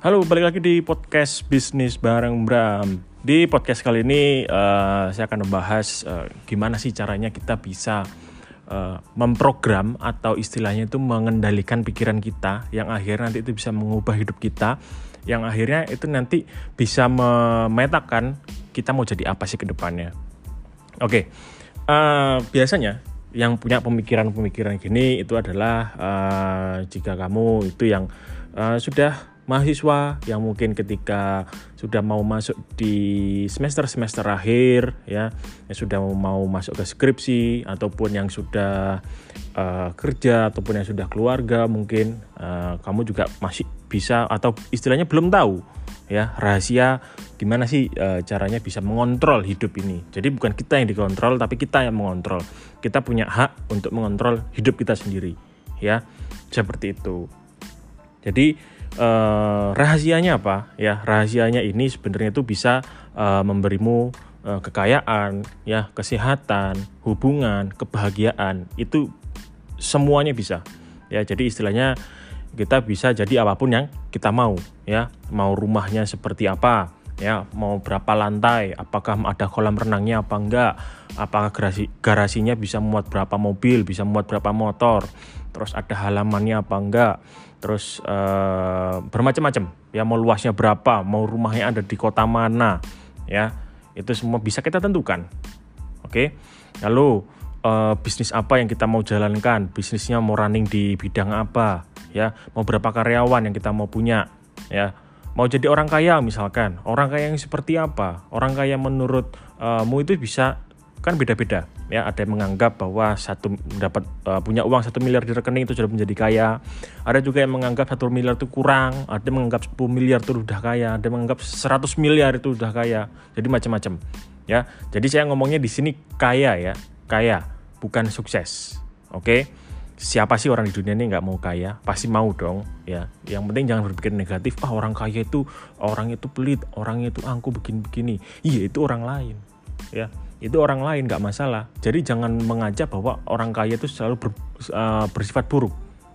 Halo, balik lagi di podcast bisnis bareng Bram. Di podcast kali ini uh, saya akan membahas uh, gimana sih caranya kita bisa uh, memprogram atau istilahnya itu mengendalikan pikiran kita yang akhirnya nanti itu bisa mengubah hidup kita, yang akhirnya itu nanti bisa memetakan kita mau jadi apa sih ke depannya. Oke, okay. uh, biasanya yang punya pemikiran-pemikiran gini itu adalah uh, jika kamu itu yang uh, sudah mahasiswa yang mungkin ketika sudah mau masuk di semester-semester akhir ya yang sudah mau masuk ke skripsi ataupun yang sudah uh, kerja ataupun yang sudah keluarga mungkin uh, kamu juga masih bisa atau istilahnya belum tahu ya rahasia gimana sih uh, caranya bisa mengontrol hidup ini. Jadi bukan kita yang dikontrol tapi kita yang mengontrol. Kita punya hak untuk mengontrol hidup kita sendiri ya. Seperti itu. Jadi uh, rahasianya apa? Ya rahasianya ini sebenarnya itu bisa uh, memberimu uh, kekayaan ya kesehatan hubungan kebahagiaan. Itu semuanya bisa. Ya jadi istilahnya kita bisa jadi apa pun yang kita mau ya. Mau rumahnya seperti apa ya. Mau berapa lantai apakah ada kolam renangnya apa enggak? Apakah garasi garasinya bisa muat berapa mobil bisa muat berapa motor? Terus ada halamannya apa enggak terus uh, bermacam-macam. Ya mau luasnya berapa mau rumahnya ada di kota mana ya. Itu semua bisa kita tentukan. Oke? Lalu uh, bisnis apa yang kita mau jalankan? Bisnisnya mau running di bidang apa ya? Mau berapa karyawan yang kita mau punya ya? Mau jadi orang kaya misalkan. Orang kaya yang seperti apa? Orang kaya menurutmu uh, itu bisa kan beda-beda. Ya ada yang menganggap bahwa satu dapat uh, punya uang satu miliar di rekening itu sudah menjadi kaya. Ada juga yang menganggap satu miliar itu kurang ada yang menganggap 10 miliar itu sudah kaya ada yang menganggap 100 miliar itu sudah kaya. Jadi macam-macam. Ya jadi saya ngomongnya di sini kaya ya kaya bukan sukses. Oke? Okay? siapa sih orang di dunia ini nggak mau kaya? Pasti mau dong ya. Yang penting jangan berpikir negatif. Ah orang kaya itu orang itu pelit orang itu angku begini-begini. Iya itu orang lain ya itu orang lain nggak masalah. Jadi jangan mengajak bahwa orang kaya itu selalu ber, uh, bersifat buruk.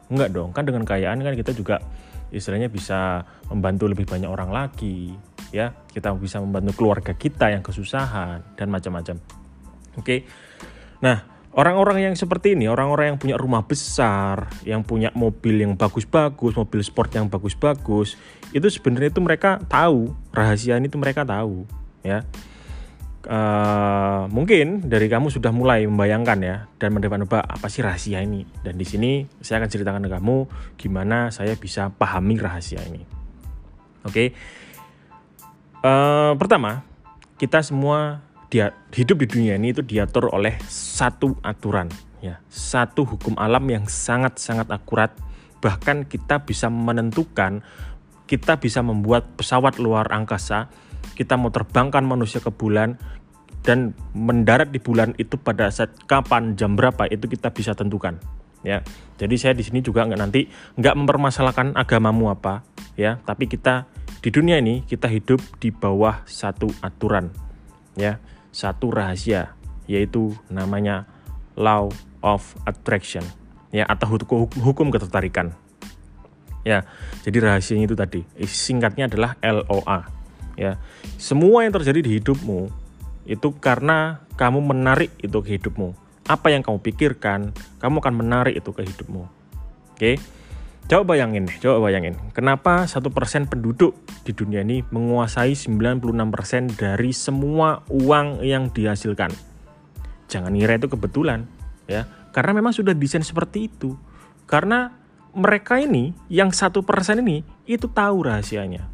Enggak dong, kan dengan kekayaan kan kita juga istilahnya bisa membantu lebih banyak orang lagi, ya. Kita bisa membantu keluarga kita yang kesusahan dan macam-macam. Oke. Nah, orang-orang yang seperti ini, orang-orang yang punya rumah besar, yang punya mobil yang bagus-bagus, mobil sport yang bagus-bagus, itu sebenarnya itu mereka tahu rahasia ini itu mereka tahu, ya Uh, mungkin dari kamu sudah mulai membayangkan ya dan menebak-nebak apa sih rahasia ini dan di sini saya akan ceritakan ke kamu gimana saya bisa pahami rahasia ini. Oke, okay? uh, eh, pertama kita semua dia, hidup di dunia ini itu diatur oleh satu aturan ya satu hukum alam yang sangat-sangat akurat bahkan kita bisa menentukan kita bisa membuat pesawat luar angkasa kita mau terbangkan manusia ke bulan dan mendarat di bulan itu pada saat kapan jam berapa itu kita bisa tentukan ya. Jadi saya di sini juga nggak nanti nggak mempermasalahkan agamamu apa ya. Tapi kita di dunia ini kita hidup di bawah satu aturan ya. Satu rahasia yaitu namanya law of attraction ya atau hukum, hukum ketertarikan ya. Jadi rahasianya itu tadi singkatnya adalah LOA ya. Semua yang terjadi di hidupmu itu karena kamu menarik itu ke hidupmu. Apa yang kamu pikirkan kamu akan menarik itu ke hidupmu. Oke? Coba bayangin coba bayangin. Kenapa satu persen penduduk di dunia ini menguasai 96% dari semua uang yang dihasilkan? Jangan ngira itu kebetulan ya. Karena memang sudah desain seperti itu. Karena mereka ini yang satu persen ini itu tahu rahasianya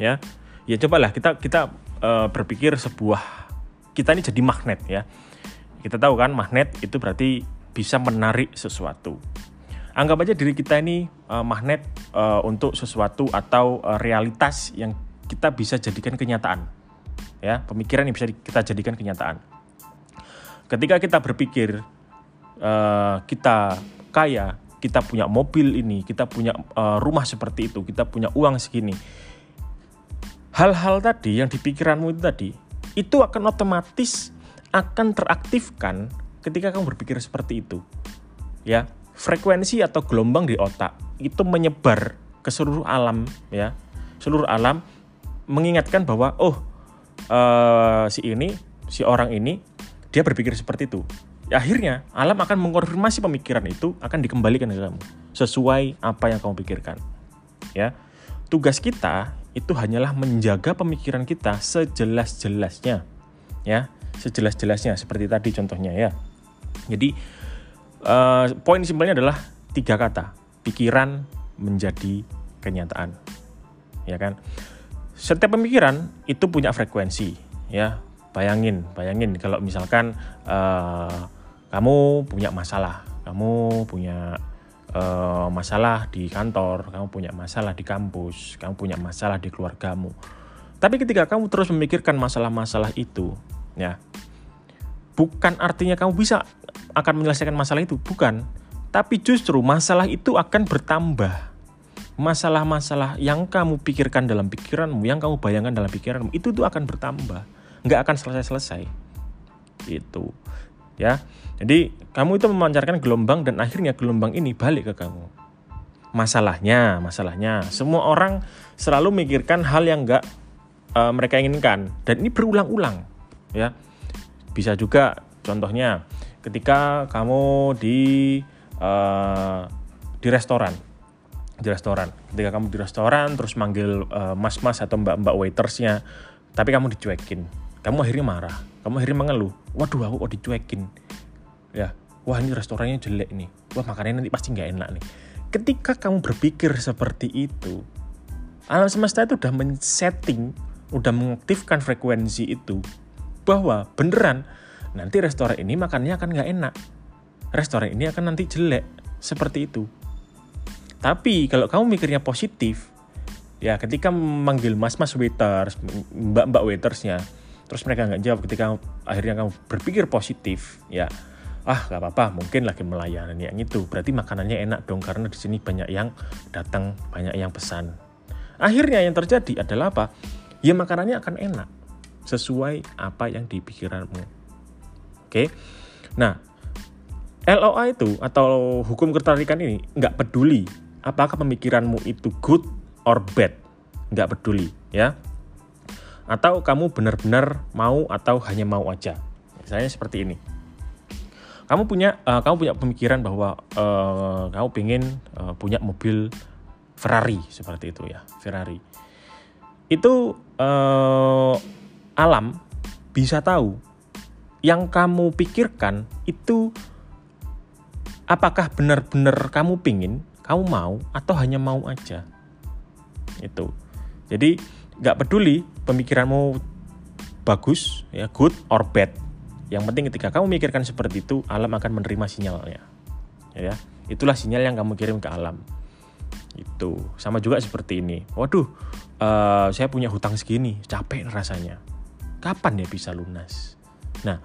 ya ya cobalah kita kita uh, berpikir sebuah kita ini jadi magnet ya. Kita tahu kan magnet itu berarti bisa menarik sesuatu. Anggap aja diri kita ini uh, magnet uh, untuk sesuatu atau uh, realitas yang kita bisa jadikan kenyataan. Ya pemikiran yang bisa kita jadikan kenyataan. Ketika kita berpikir uh, kita kaya kita punya mobil ini kita punya uh, rumah seperti itu kita punya uang segini hal-hal tadi yang di pikiranmu itu tadi itu akan otomatis akan teraktifkan ketika kamu berpikir seperti itu. Ya, frekuensi atau gelombang di otak itu menyebar ke seluruh alam ya. seluruh alam mengingatkan bahwa oh uh, si ini si orang ini dia berpikir seperti itu akhirnya alam akan mengkonfirmasi pemikiran itu akan dikembalikan ke kamu sesuai apa yang kamu pikirkan ya tugas kita itu hanyalah menjaga pemikiran kita sejelas-jelasnya ya sejelas-jelasnya seperti tadi contohnya ya. Jadi uh, poin simpelnya adalah tiga kata pikiran menjadi kenyataan ya kan? Setiap pemikiran itu punya frekuensi ya. Bayangin bayangin kalau misalkan uh, kamu punya masalah, kamu punya uh, masalah di kantor, kamu punya masalah di kampus, kamu punya masalah di keluargamu. Tapi ketika kamu terus memikirkan masalah-masalah itu, ya, bukan artinya kamu bisa akan menyelesaikan masalah itu, bukan. Tapi justru masalah itu akan bertambah. Masalah-masalah yang kamu pikirkan dalam pikiranmu, yang kamu bayangkan dalam pikiranmu, itu tuh akan bertambah. Nggak akan selesai-selesai. Itu. Ya. Jadi kamu itu memancarkan gelombang dan akhirnya gelombang ini balik ke kamu. Masalahnya, masalahnya semua orang selalu memikirkan hal yang enggak uh, mereka inginkan dan ini berulang-ulang, ya. Bisa juga contohnya ketika kamu di uh, di restoran, di restoran. Ketika kamu di restoran terus manggil uh, mas-mas atau mbak-mbak waitersnya, tapi kamu dicuekin, kamu akhirnya marah, kamu akhirnya mengeluh, waduh aku kok dicuekin ya. Wah ini restorannya jelek nih. Wah makanannya nanti pasti nggak enak nih. Ketika kamu berpikir seperti itu alam semesta itu udah men-setting udah mengaktifkan frekuensi itu bahwa beneran nanti restoran ini makannya akan nggak enak. Restoran ini akan nanti jelek. Seperti itu. Tapi kalau kamu mikirnya positif ya ketika memanggil mas-mas waiters mbak-mbak waitersnya terus mereka nggak jawab ketika akhirnya kamu berpikir positif ya ah gak apa-apa mungkin lagi melayani yang itu. Berarti makanannya enak dong karena di sini banyak yang datang banyak yang pesan. Akhirnya yang terjadi adalah apa? Ya makanannya akan enak sesuai apa yang dipikiranmu oke? Nah LOA itu atau hukum ketertarikan ini nggak peduli apakah pemikiranmu itu good or bad. Nggak peduli ya. Atau kamu benar-benar mau atau hanya mau aja. Misalnya seperti ini kamu punya uh, kamu punya pemikiran bahwa uh, kamu pengen uh, punya mobil Ferrari seperti itu ya Ferrari. Itu uh, alam bisa tahu yang kamu pikirkan itu apakah benar-benar kamu pingin kamu mau atau hanya mau aja. Itu. Jadi nggak peduli pemikiranmu bagus ya good or bad yang penting ketika kamu mikirkan seperti itu, alam akan menerima sinyalnya. Ya, itulah sinyal yang kamu kirim ke alam. Itu sama juga seperti ini. Waduh, uh, saya punya hutang segini, capek rasanya. Kapan dia bisa lunas? Nah,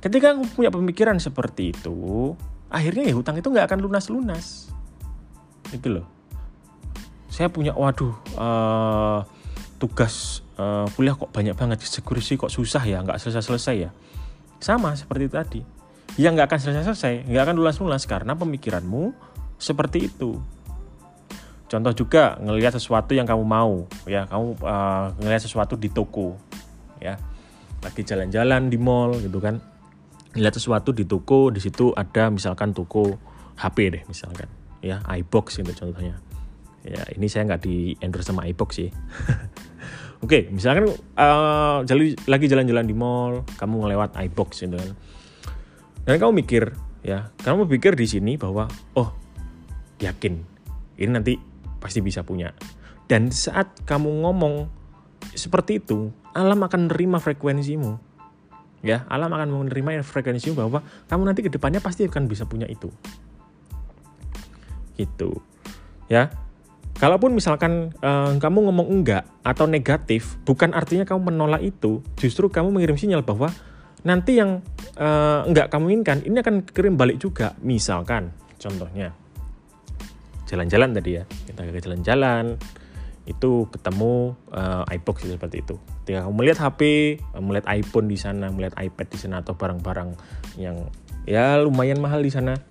ketika kamu punya pemikiran seperti itu, akhirnya ya hutang itu nggak akan lunas-lunas. Itu loh. Saya punya, waduh, uh, tugas uh, kuliah kok banyak banget, security kok susah ya, nggak selesai-selesai ya sama seperti tadi. Ya nggak akan selesai-selesai, nggak akan lulas-lulas karena pemikiranmu seperti itu. Contoh juga ngelihat sesuatu yang kamu mau, ya kamu uh, ngelihat sesuatu di toko, ya lagi jalan-jalan di mall gitu kan, ngelihat sesuatu di toko, di situ ada misalkan toko HP deh misalkan, ya iBox gitu contohnya. Ya ini saya nggak di endorse sama iBox sih. Oke, okay, misalkan uh, lagi jalan-jalan di mall, kamu ngelewat iBox gitu kan. Dan kamu mikir, ya, kamu pikir di sini bahwa oh, yakin ini nanti pasti bisa punya. Dan saat kamu ngomong seperti itu, alam akan menerima frekuensimu. Ya, alam akan menerima frekuensimu bahwa kamu nanti ke depannya pasti akan bisa punya itu. Gitu. Ya, Kalaupun misalkan uh, kamu ngomong enggak atau negatif, bukan artinya kamu menolak itu, justru kamu mengirim sinyal bahwa nanti yang uh, enggak kamu inginkan ini akan kirim balik juga. Misalkan, contohnya jalan-jalan tadi ya, kita ke jalan-jalan, itu ketemu uh, iBox seperti itu. Ketika kamu melihat HP, melihat iPhone di sana, melihat iPad di sana atau barang-barang yang ya lumayan mahal di sana,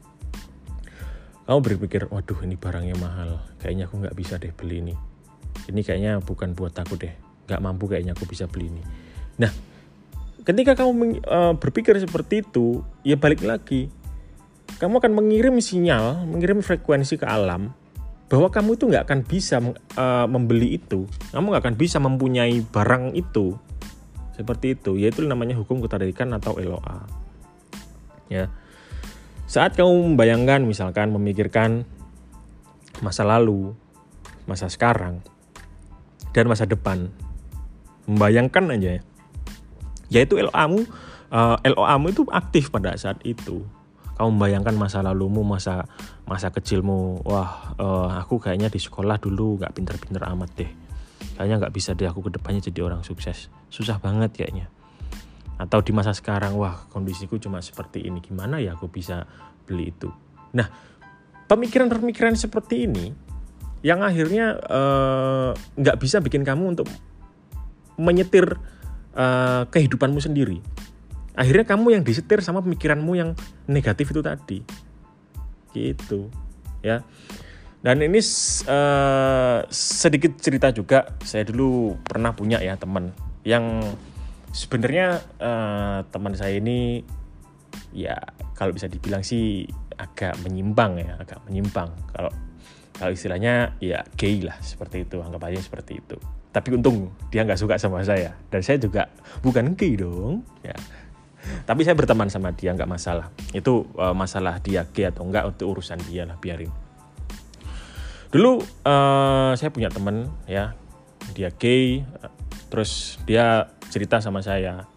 kamu berpikir waduh ini barangnya mahal. Kayaknya aku nggak bisa deh beli ini. Ini kayaknya bukan buat aku deh. Nggak mampu kayaknya aku bisa beli ini. Nah ketika kamu uh, berpikir seperti itu ya balik lagi. Kamu akan mengirim sinyal mengirim frekuensi ke alam bahwa kamu itu nggak akan bisa uh, membeli itu. Kamu nggak akan bisa mempunyai barang itu. Seperti itu yaitu namanya hukum ketertarikan atau LOA ya saat kamu membayangkan misalkan memikirkan masa lalu masa sekarang dan masa depan membayangkan aja ya. Yaitu LOA-mu eh, LOA-mu itu aktif pada saat itu. Kamu membayangkan masa lalumu masa masa kecilmu wah uh, aku kayaknya di sekolah dulu nggak pinter-pinter amat deh. Kayaknya nggak bisa deh aku ke depannya jadi orang sukses. Susah banget kayaknya atau di masa sekarang wah kondisiku cuma seperti ini gimana ya aku bisa beli itu? Nah pemikiran-pemikiran seperti ini yang akhirnya eh, nggak uh, bisa bikin kamu untuk menyetir uh, kehidupanmu sendiri. Akhirnya kamu yang disetir sama pemikiranmu yang negatif itu tadi. Gitu ya. Dan ini uh, sedikit cerita juga. Saya dulu pernah punya ya teman yang sebenarnya uh, teman saya ini ya kalau bisa dibilang sih agak menyimpang ya agak menyimpang. Kalau kalau istilahnya ya gay lah seperti itu. Anggap aja seperti itu. Tapi untung dia nggak suka sama saya. Dan saya juga bukan gay dong ya. Tapi saya berteman sama dia nggak masalah. Itu uh, masalah dia gay atau enggak untuk urusan dia lah biarin. Dulu uh, saya punya temen ya. Dia gay terus dia cerita sama saya.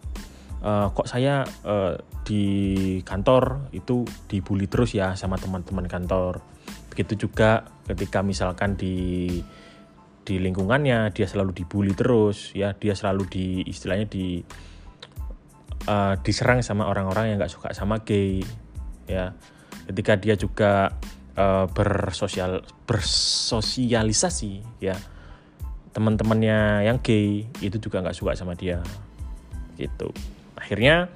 Uh, kok saya uh, di kantor itu dibully terus ya sama teman-teman kantor. Begitu juga ketika misalkan di di lingkungannya dia selalu dibully terus ya dia selalu di istilahnya di uh, diserang sama orang-orang yang nggak suka sama gay ya. Ketika dia juga uh, bersosial bersosialisasi ya teman-temannya yang gay itu juga nggak suka sama dia. Gitu. Akhirnya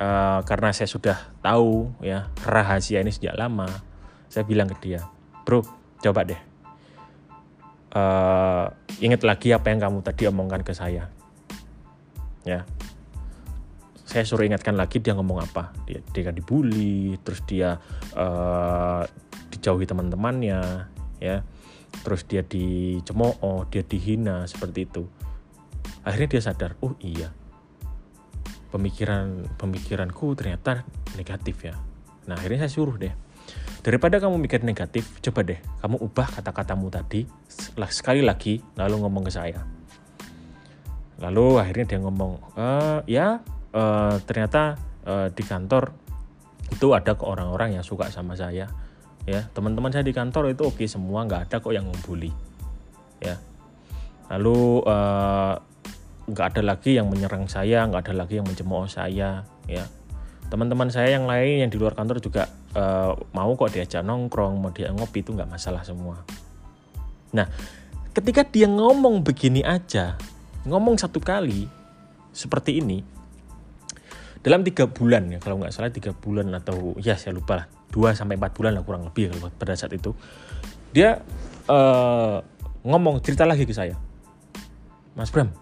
uh, karena saya sudah tahu ya rahasia ini sejak lama saya bilang ke dia bro coba deh uh, ingat lagi apa yang kamu tadi omongkan ke saya. Ya. Saya suruh ingatkan lagi dia ngomong apa. Dia dia kan dibully terus dia uh, dijauhi teman-temannya ya terus dia dicemooh dia dihina seperti itu. Akhirnya dia sadar oh iya. Pemikiran pemikiranku ternyata negatif ya. Nah akhirnya saya suruh deh daripada kamu mikir negatif coba deh kamu ubah kata-katamu tadi sekali lagi lalu ngomong ke saya. Lalu akhirnya dia ngomong e, ya uh, ternyata uh, di kantor itu ada kok orang-orang yang suka sama saya ya teman-teman saya di kantor itu oke semua nggak ada kok yang membuli. Ya. Lalu uh, nggak ada lagi yang menyerang saya nggak ada lagi yang mencemooh saya ya. Teman-teman saya yang lain yang di luar kantor juga uh, mau kok diajak nongkrong mau dia ngopi itu nggak masalah semua. Nah ketika dia ngomong begini aja ngomong satu kali seperti ini dalam tiga bulan ya kalau nggak salah tiga bulan atau ya saya lupa lah dua sampai empat bulan lah kurang lebih kalau pada saat itu. Dia uh, ngomong cerita lagi ke saya. Mas Bram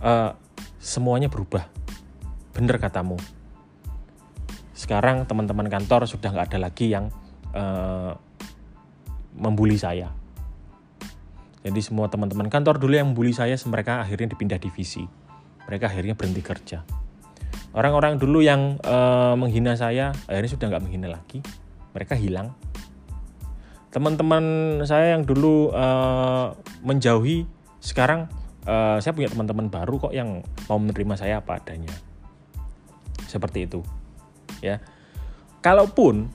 uh, semuanya berubah. Bener katamu. Sekarang teman-teman kantor sudah nggak ada lagi yang uh, membuli saya. Jadi semua teman-teman kantor dulu yang membuli saya mereka akhirnya dipindah divisi. Mereka akhirnya berhenti kerja Orang-orang dulu yang uh, menghina saya akhirnya sudah nggak menghina lagi. Mereka hilang. Teman-teman saya yang dulu uh, menjauhi sekarang uh, saya punya teman-teman baru kok yang mau menerima saya apa adanya. Seperti itu. Ya. Kalaupun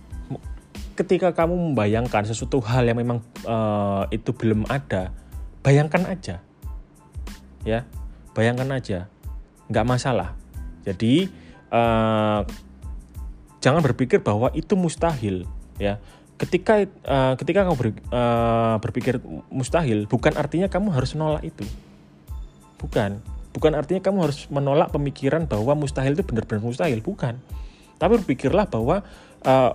ketika kamu membayangkan sesuatu hal yang memang uh, itu belum ada, bayangkan aja. Ya, bayangkan aja. Nggak masalah jadi uh, jangan berpikir bahwa itu mustahil ya. Ketika uh, ketika kamu ber, uh, berpikir mustahil bukan artinya kamu harus menolak itu. Bukan. Bukan artinya kamu harus menolak pemikiran bahwa mustahil itu benar-benar mustahil, bukan. Tapi berpikirlah bahwa uh,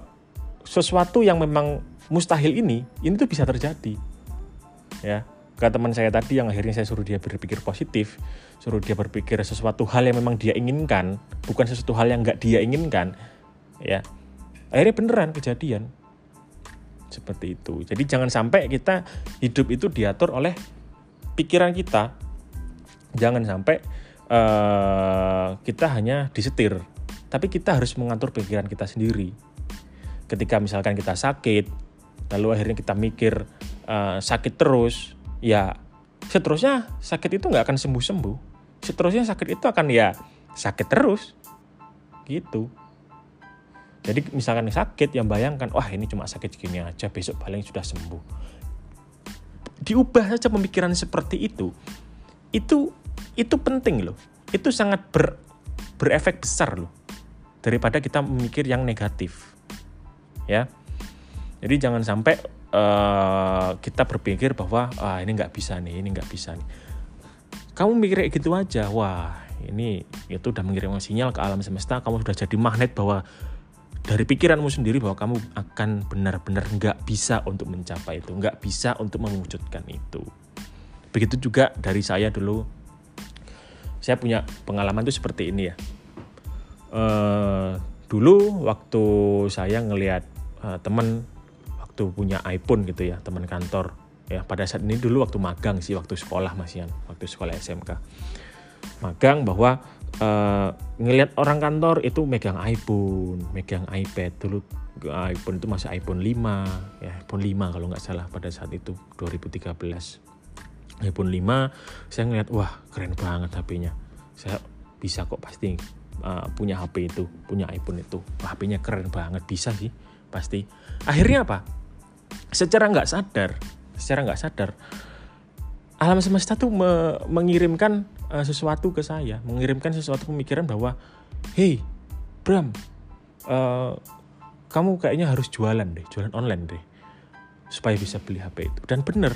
sesuatu yang memang mustahil ini ini tuh bisa terjadi. Ya. Ke teman saya tadi yang akhirnya saya suruh dia berpikir positif, suruh dia berpikir sesuatu hal yang memang dia inginkan, bukan sesuatu hal yang nggak dia inginkan, ya. Akhirnya beneran kejadian seperti itu. Jadi jangan sampai kita hidup itu diatur oleh pikiran kita. Jangan sampai uh, kita hanya disetir, tapi kita harus mengatur pikiran kita sendiri. Ketika misalkan kita sakit, lalu akhirnya kita mikir uh, sakit terus, ya seterusnya sakit itu nggak akan sembuh-sembuh. Seterusnya sakit itu akan ya sakit terus, gitu. Jadi misalkan sakit yang bayangkan, wah ini cuma sakit gini aja, besok paling sudah sembuh. Diubah saja pemikiran seperti itu. Itu itu penting loh. Itu sangat ber, berefek besar loh. Daripada kita memikir yang negatif. Ya. Jadi jangan sampai uh, kita berpikir bahwa ah ini nggak bisa nih, ini nggak bisa nih. Kamu mikir gitu aja, wah ini itu udah mengirim sinyal ke alam semesta, kamu sudah jadi magnet bahwa dari pikiranmu sendiri bahwa kamu akan benar-benar nggak bisa untuk mencapai itu, nggak bisa untuk mewujudkan itu. Begitu juga dari saya dulu, saya punya pengalaman itu seperti ini ya. Uh, dulu waktu saya ngelihat uh, teman waktu punya iPhone gitu ya teman kantor. Ya pada saat ini dulu waktu magang sih waktu sekolah masian waktu sekolah SMK magang bahwa uh, ngelihat orang kantor itu megang iPhone megang iPad. Dulu iPhone itu masih iPhone 5 ya iPhone 5 kalau nggak salah pada saat itu 2013 iPhone 5 saya ngeliat wah keren banget HP-nya saya bisa kok pasti uh, punya HP itu punya iPhone itu. HP-nya keren banget bisa sih pasti. Akhirnya apa secara nggak sadar secara nggak sadar alam semesta tuh me mengirimkan uh, sesuatu ke saya mengirimkan sesuatu pemikiran bahwa hey Bram uh, kamu kayaknya harus jualan deh jualan online deh supaya bisa beli HP itu. Dan bener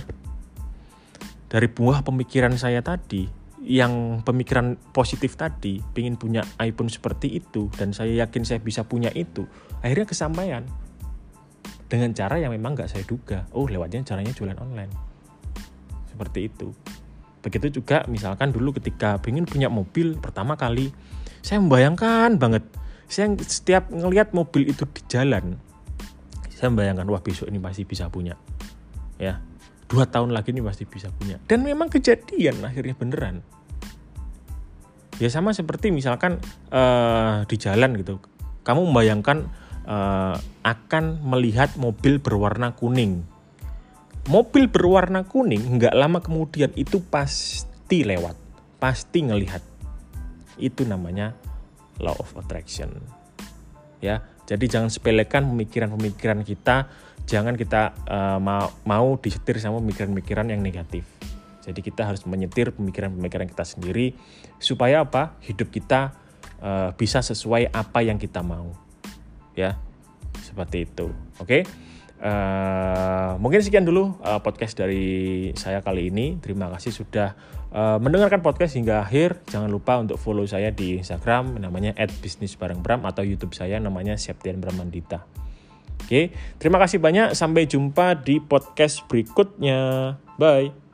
dari buah pemikiran saya tadi yang pemikiran positif tadi pengen punya iPhone seperti itu dan saya yakin saya bisa punya itu akhirnya kesampaian dengan cara yang memang nggak saya duga. Oh, lewatnya caranya jualan online. Seperti itu. Begitu juga misalkan dulu ketika ingin punya mobil pertama kali, saya membayangkan banget. Saya setiap ngelihat mobil itu di jalan, saya membayangkan wah besok ini pasti bisa punya. Ya, dua tahun lagi ini pasti bisa punya. Dan memang kejadian akhirnya beneran. Ya sama seperti misalkan uh, di jalan gitu, kamu membayangkan uh, akan melihat mobil berwarna kuning. Mobil berwarna kuning nggak lama kemudian itu pasti lewat, pasti ngelihat. Itu namanya law of attraction. Ya, jadi jangan sepelekan pemikiran-pemikiran kita, jangan kita uh, mau mau disetir sama pemikiran-pemikiran yang negatif. Jadi kita harus menyetir pemikiran-pemikiran kita sendiri supaya apa? Hidup kita uh, bisa sesuai apa yang kita mau ya. Seperti itu. Oke? Okay? uh, eh, mungkin sekian dulu uh, podcast dari saya kali ini. Terima kasih sudah uh, mendengarkan podcast hingga akhir. Jangan lupa untuk follow saya di Instagram namanya @bisnisbarengbram atau YouTube saya namanya Septian Bramandita. Oke? Okay? terima kasih banyak. Sampai jumpa di podcast berikutnya. Bye